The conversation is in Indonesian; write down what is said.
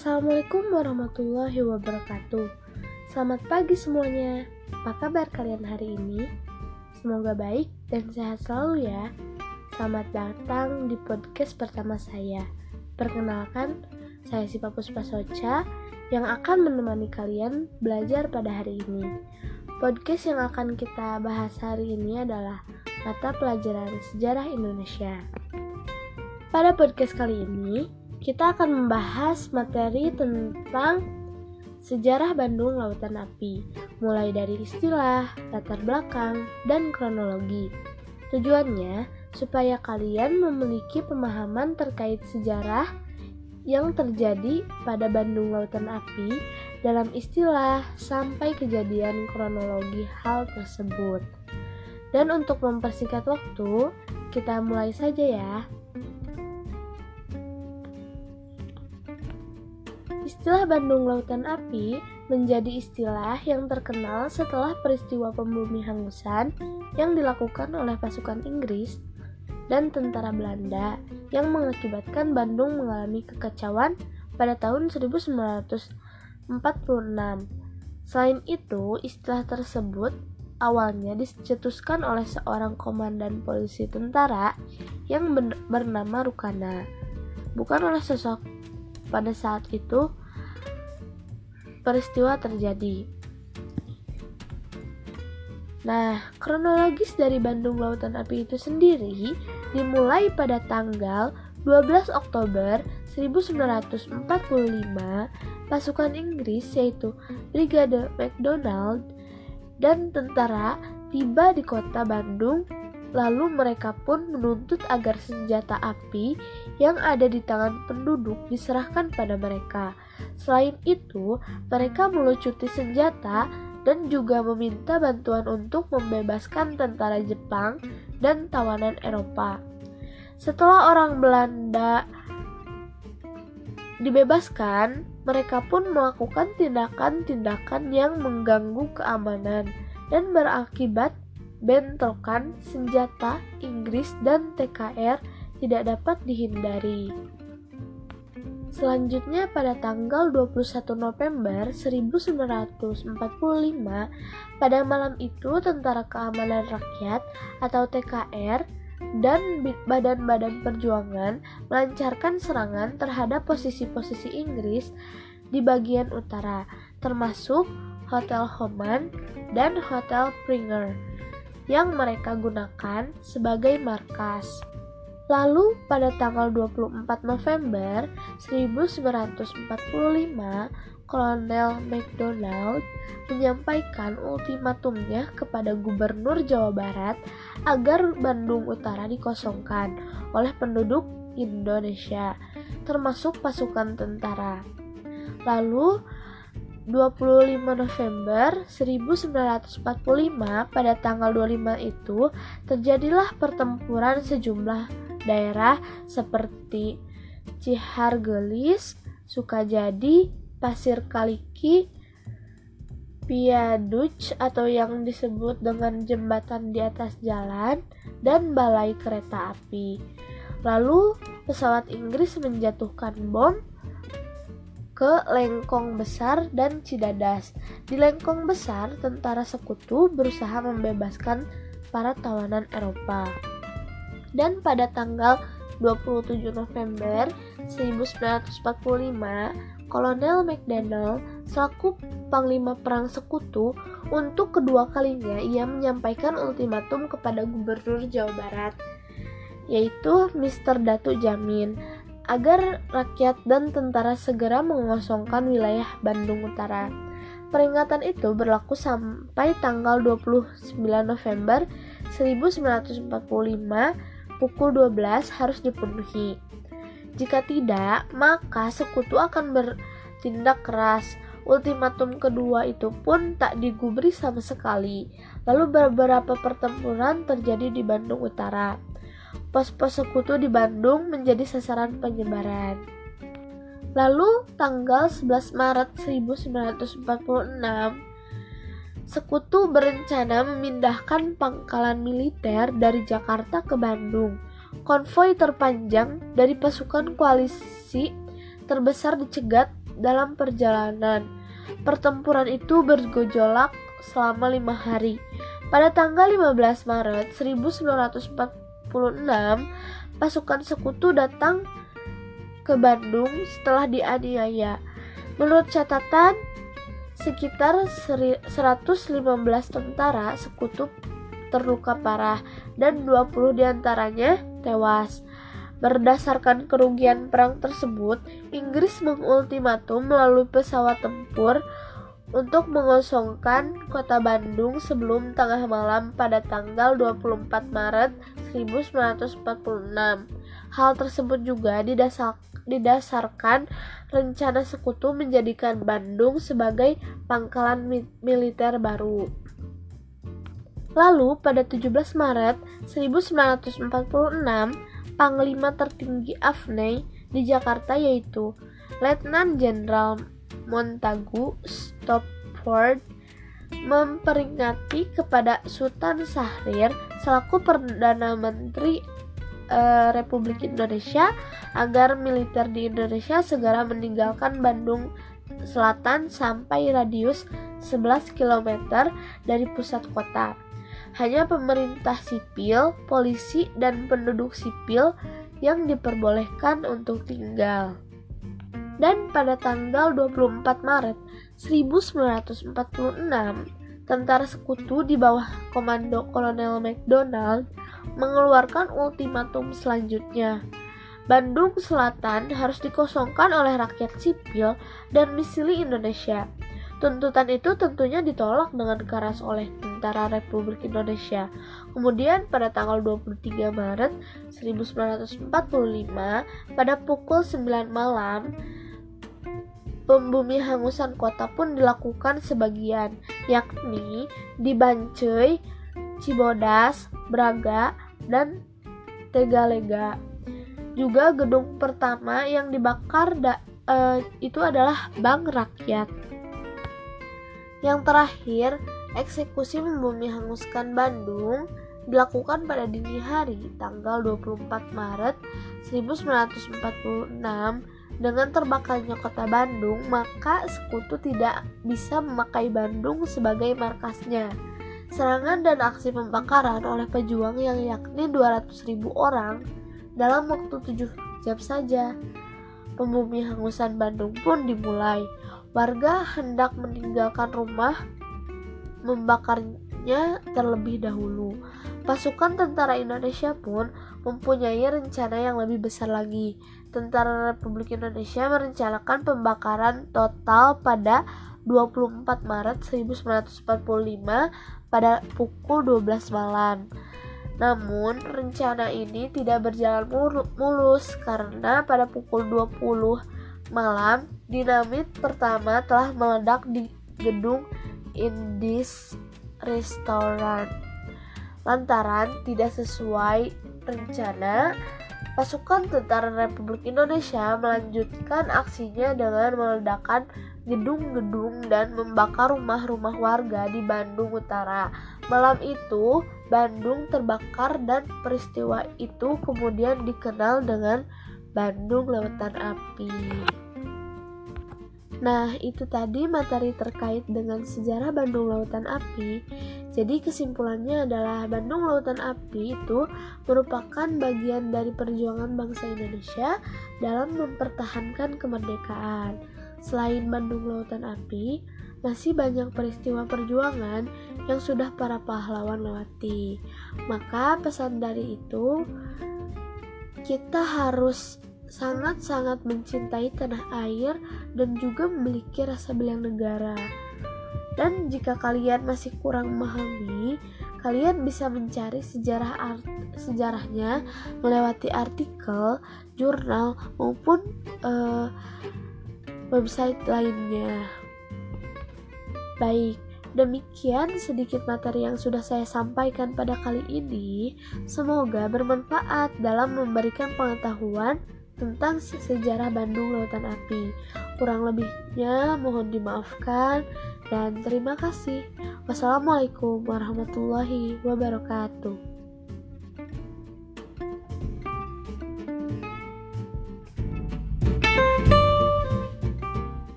Assalamualaikum warahmatullahi wabarakatuh. Selamat pagi semuanya. Apa kabar kalian hari ini? Semoga baik dan sehat selalu ya. Selamat datang di podcast pertama saya. Perkenalkan, saya si Papus Pasoca yang akan menemani kalian belajar pada hari ini. Podcast yang akan kita bahas hari ini adalah mata pelajaran sejarah Indonesia. Pada podcast kali ini, kita akan membahas materi tentang sejarah Bandung Lautan Api, mulai dari istilah, latar belakang, dan kronologi. Tujuannya supaya kalian memiliki pemahaman terkait sejarah yang terjadi pada Bandung Lautan Api dalam istilah sampai kejadian kronologi hal tersebut. Dan untuk mempersingkat waktu, kita mulai saja ya. Istilah Bandung Lautan Api menjadi istilah yang terkenal setelah peristiwa pembumi hangusan yang dilakukan oleh pasukan Inggris dan tentara Belanda yang mengakibatkan Bandung mengalami kekacauan pada tahun 1946. Selain itu, istilah tersebut awalnya dicetuskan oleh seorang komandan polisi tentara yang bernama Rukana, bukan oleh sosok pada saat itu peristiwa terjadi. Nah, kronologis dari Bandung Lautan Api itu sendiri dimulai pada tanggal 12 Oktober 1945 pasukan Inggris yaitu Brigade MacDonald dan tentara tiba di kota Bandung Lalu mereka pun menuntut agar senjata api yang ada di tangan penduduk diserahkan pada mereka. Selain itu, mereka melucuti senjata dan juga meminta bantuan untuk membebaskan tentara Jepang dan tawanan Eropa. Setelah orang Belanda dibebaskan, mereka pun melakukan tindakan-tindakan yang mengganggu keamanan dan berakibat bentrokan senjata Inggris dan TKR tidak dapat dihindari. Selanjutnya pada tanggal 21 November 1945, pada malam itu Tentara Keamanan Rakyat atau TKR dan badan-badan perjuangan melancarkan serangan terhadap posisi-posisi Inggris di bagian utara, termasuk Hotel Homan dan Hotel Pringer yang mereka gunakan sebagai markas. Lalu pada tanggal 24 November 1945, Kolonel McDonald menyampaikan ultimatumnya kepada Gubernur Jawa Barat agar Bandung Utara dikosongkan oleh penduduk Indonesia, termasuk pasukan tentara. Lalu 25 November 1945 pada tanggal 25 itu terjadilah pertempuran sejumlah daerah seperti Cihargelis, Sukajadi, Pasir Kaliki, Piaduc atau yang disebut dengan jembatan di atas jalan dan balai kereta api. Lalu pesawat Inggris menjatuhkan bom ke Lengkong Besar dan Cidadas. Di Lengkong Besar, tentara sekutu berusaha membebaskan para tawanan Eropa. Dan pada tanggal 27 November 1945, Kolonel McDonnell selaku Panglima Perang Sekutu untuk kedua kalinya ia menyampaikan ultimatum kepada Gubernur Jawa Barat yaitu Mr. Datu Jamin agar rakyat dan tentara segera mengosongkan wilayah Bandung Utara. Peringatan itu berlaku sampai tanggal 29 November 1945 pukul 12 harus dipenuhi. Jika tidak, maka sekutu akan bertindak keras. Ultimatum kedua itu pun tak digubris sama sekali. Lalu beberapa pertempuran terjadi di Bandung Utara pos-pos sekutu di Bandung menjadi sasaran penyebaran. Lalu tanggal 11 Maret 1946, sekutu berencana memindahkan pangkalan militer dari Jakarta ke Bandung. Konvoi terpanjang dari pasukan koalisi terbesar dicegat dalam perjalanan. Pertempuran itu bergejolak selama lima hari. Pada tanggal 15 Maret 1946, pasukan sekutu datang ke Bandung setelah dianiaya. Menurut catatan, sekitar 115 tentara sekutu terluka parah dan 20 di antaranya tewas. Berdasarkan kerugian perang tersebut, Inggris mengultimatum melalui pesawat tempur untuk mengosongkan kota Bandung sebelum tengah malam pada tanggal 24 Maret 1946. Hal tersebut juga didasar, didasarkan rencana sekutu menjadikan Bandung sebagai pangkalan mi militer baru. Lalu pada 17 Maret 1946, panglima tertinggi AFNI di Jakarta yaitu Letnan Jenderal Montagu Stopford memperingati kepada Sultan Syahrir selaku Perdana Menteri uh, Republik Indonesia agar militer di Indonesia segera meninggalkan Bandung Selatan sampai radius 11 km dari pusat kota. Hanya pemerintah sipil, polisi, dan penduduk sipil yang diperbolehkan untuk tinggal. Dan pada tanggal 24 Maret 1946, tentara sekutu di bawah komando Kolonel McDonald mengeluarkan ultimatum selanjutnya. Bandung Selatan harus dikosongkan oleh rakyat sipil dan misili Indonesia. Tuntutan itu tentunya ditolak dengan keras oleh tentara Republik Indonesia. Kemudian pada tanggal 23 Maret 1945 pada pukul 9 malam pembumi hangusan kota pun dilakukan sebagian, yakni di Bancai, Cibodas, Braga, dan Tegalega. Juga gedung pertama yang dibakar da, uh, itu adalah Bank Rakyat. Yang terakhir, eksekusi membumi hanguskan Bandung dilakukan pada dini hari tanggal 24 Maret 1946 dengan terbakarnya kota Bandung, maka sekutu tidak bisa memakai Bandung sebagai markasnya. Serangan dan aksi pembakaran oleh pejuang yang yakni 200.000 orang dalam waktu 7 jam saja. Pembumi hangusan Bandung pun dimulai. Warga hendak meninggalkan rumah, membakarnya terlebih dahulu. Pasukan tentara Indonesia pun mempunyai rencana yang lebih besar lagi. Tentara Republik Indonesia merencanakan pembakaran total pada 24 Maret 1945 pada pukul 12 malam. Namun, rencana ini tidak berjalan mulus karena pada pukul 20 malam, dinamit pertama telah meledak di gedung Indis Restaurant. Lantaran tidak sesuai rencana, pasukan tentara Republik Indonesia melanjutkan aksinya dengan meledakkan gedung-gedung dan membakar rumah-rumah warga di Bandung Utara. Malam itu, Bandung terbakar dan peristiwa itu kemudian dikenal dengan Bandung Lautan Api. Nah, itu tadi materi terkait dengan sejarah Bandung Lautan Api. Jadi kesimpulannya adalah Bandung Lautan Api itu merupakan bagian dari perjuangan bangsa Indonesia dalam mempertahankan kemerdekaan. Selain Bandung Lautan Api, masih banyak peristiwa perjuangan yang sudah para pahlawan lewati. Maka pesan dari itu kita harus sangat-sangat mencintai tanah air dan juga memiliki rasa belang negara. Dan jika kalian masih kurang memahami, kalian bisa mencari sejarah sejarahnya melewati artikel, jurnal maupun uh, website lainnya. Baik, Demikian sedikit materi yang sudah saya sampaikan pada kali ini. Semoga bermanfaat dalam memberikan pengetahuan tentang sejarah Bandung Lautan Api. Kurang lebihnya mohon dimaafkan dan terima kasih. Wassalamualaikum warahmatullahi wabarakatuh.